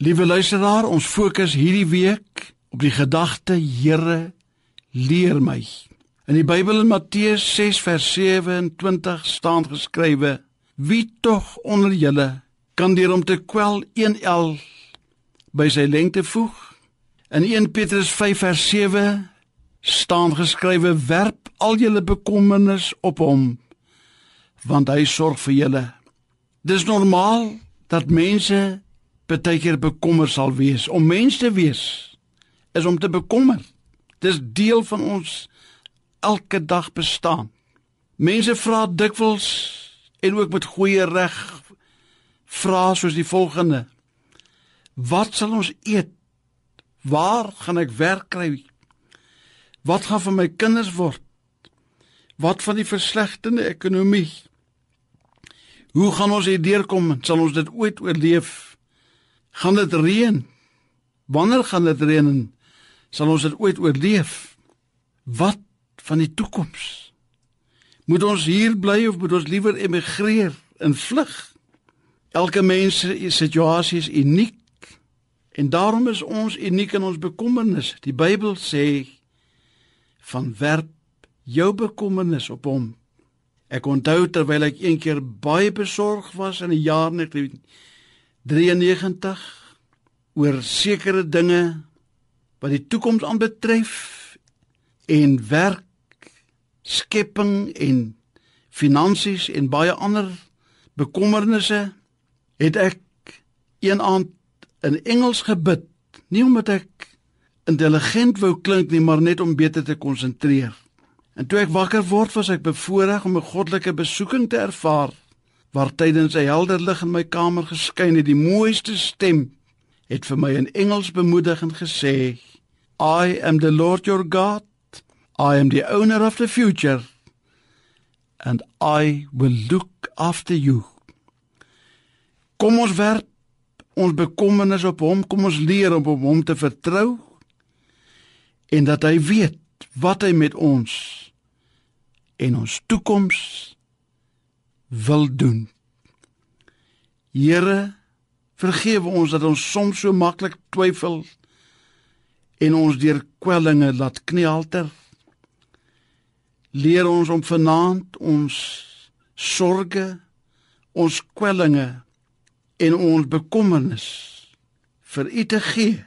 Liewe luisteraar, ons fokus hierdie week op die gedagte Here leer my. In die Bybel in Matteus 6 vers 27 staan geskrywe: Wie tog onder julle kan deur om te kwel 1L by sy lengte voeg? In 1 Petrus 5 vers 7 staan geskrywe: Werp al julle bekommernis op hom, want hy sorg vir julle. Dis normaal dat mense baie keer bekommer sal wees. Om mens te wees is om te bekommer. Dis deel van ons elke dag bestaan. Mense vra dikwels en ook met goeie reg vra soos die volgende: Wat sal ons eet? Waar gaan ek werk kry? Wat gaan van my kinders word? Wat van die verslegtende ekonomie? Hoe gaan ons hier deurkom? Sal ons dit ooit oorleef? Gaan dit reën? Wanneer gaan dit reën? Sal ons dit ooit oorleef? Wat van die toekoms? Moet ons hier bly of moet ons liewer emigreer en vlug? Elke mens se situasie is uniek en daarom is ons uniek in ons bekommernis. Die Bybel sê van werp jou bekommernis op hom. Ek onthou terwyl ek eendag baie besorg was in die jaar 93 oor sekere dinge wat die toekoms aanbetref en werk skepping en finansies en baie ander bekommernisse het ek een aand in Engels gebid. Nie omdat ek intelligent wou klink nie maar net om beter te konsentreer. En toe ek wakker word was ek bevoorreg om 'n goddelike besoeking te ervaar waar tydens 'n helder lig in my kamer geskyn het die mooiste stem het vir my in Engels bemoedigend gesê I am the Lord your God. I am the owner of the future. And I will look after you. Kom ons werp ons bekommernis op hom kom ons leer om op hom te vertrou en dat hy weet wat hy met ons en ons toekoms wil doen. Here, vergewe ons dat ons soms so maklik twyfel en ons deur kwellinge laat knielter. Leer ons om vanaand ons sorges, ons kwellinge en ons bekommernis vir U te gee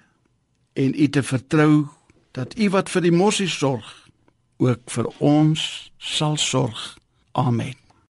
en U te vertrou dat U wat vir die mossie sorg ook vir ons sal sorg. Amen.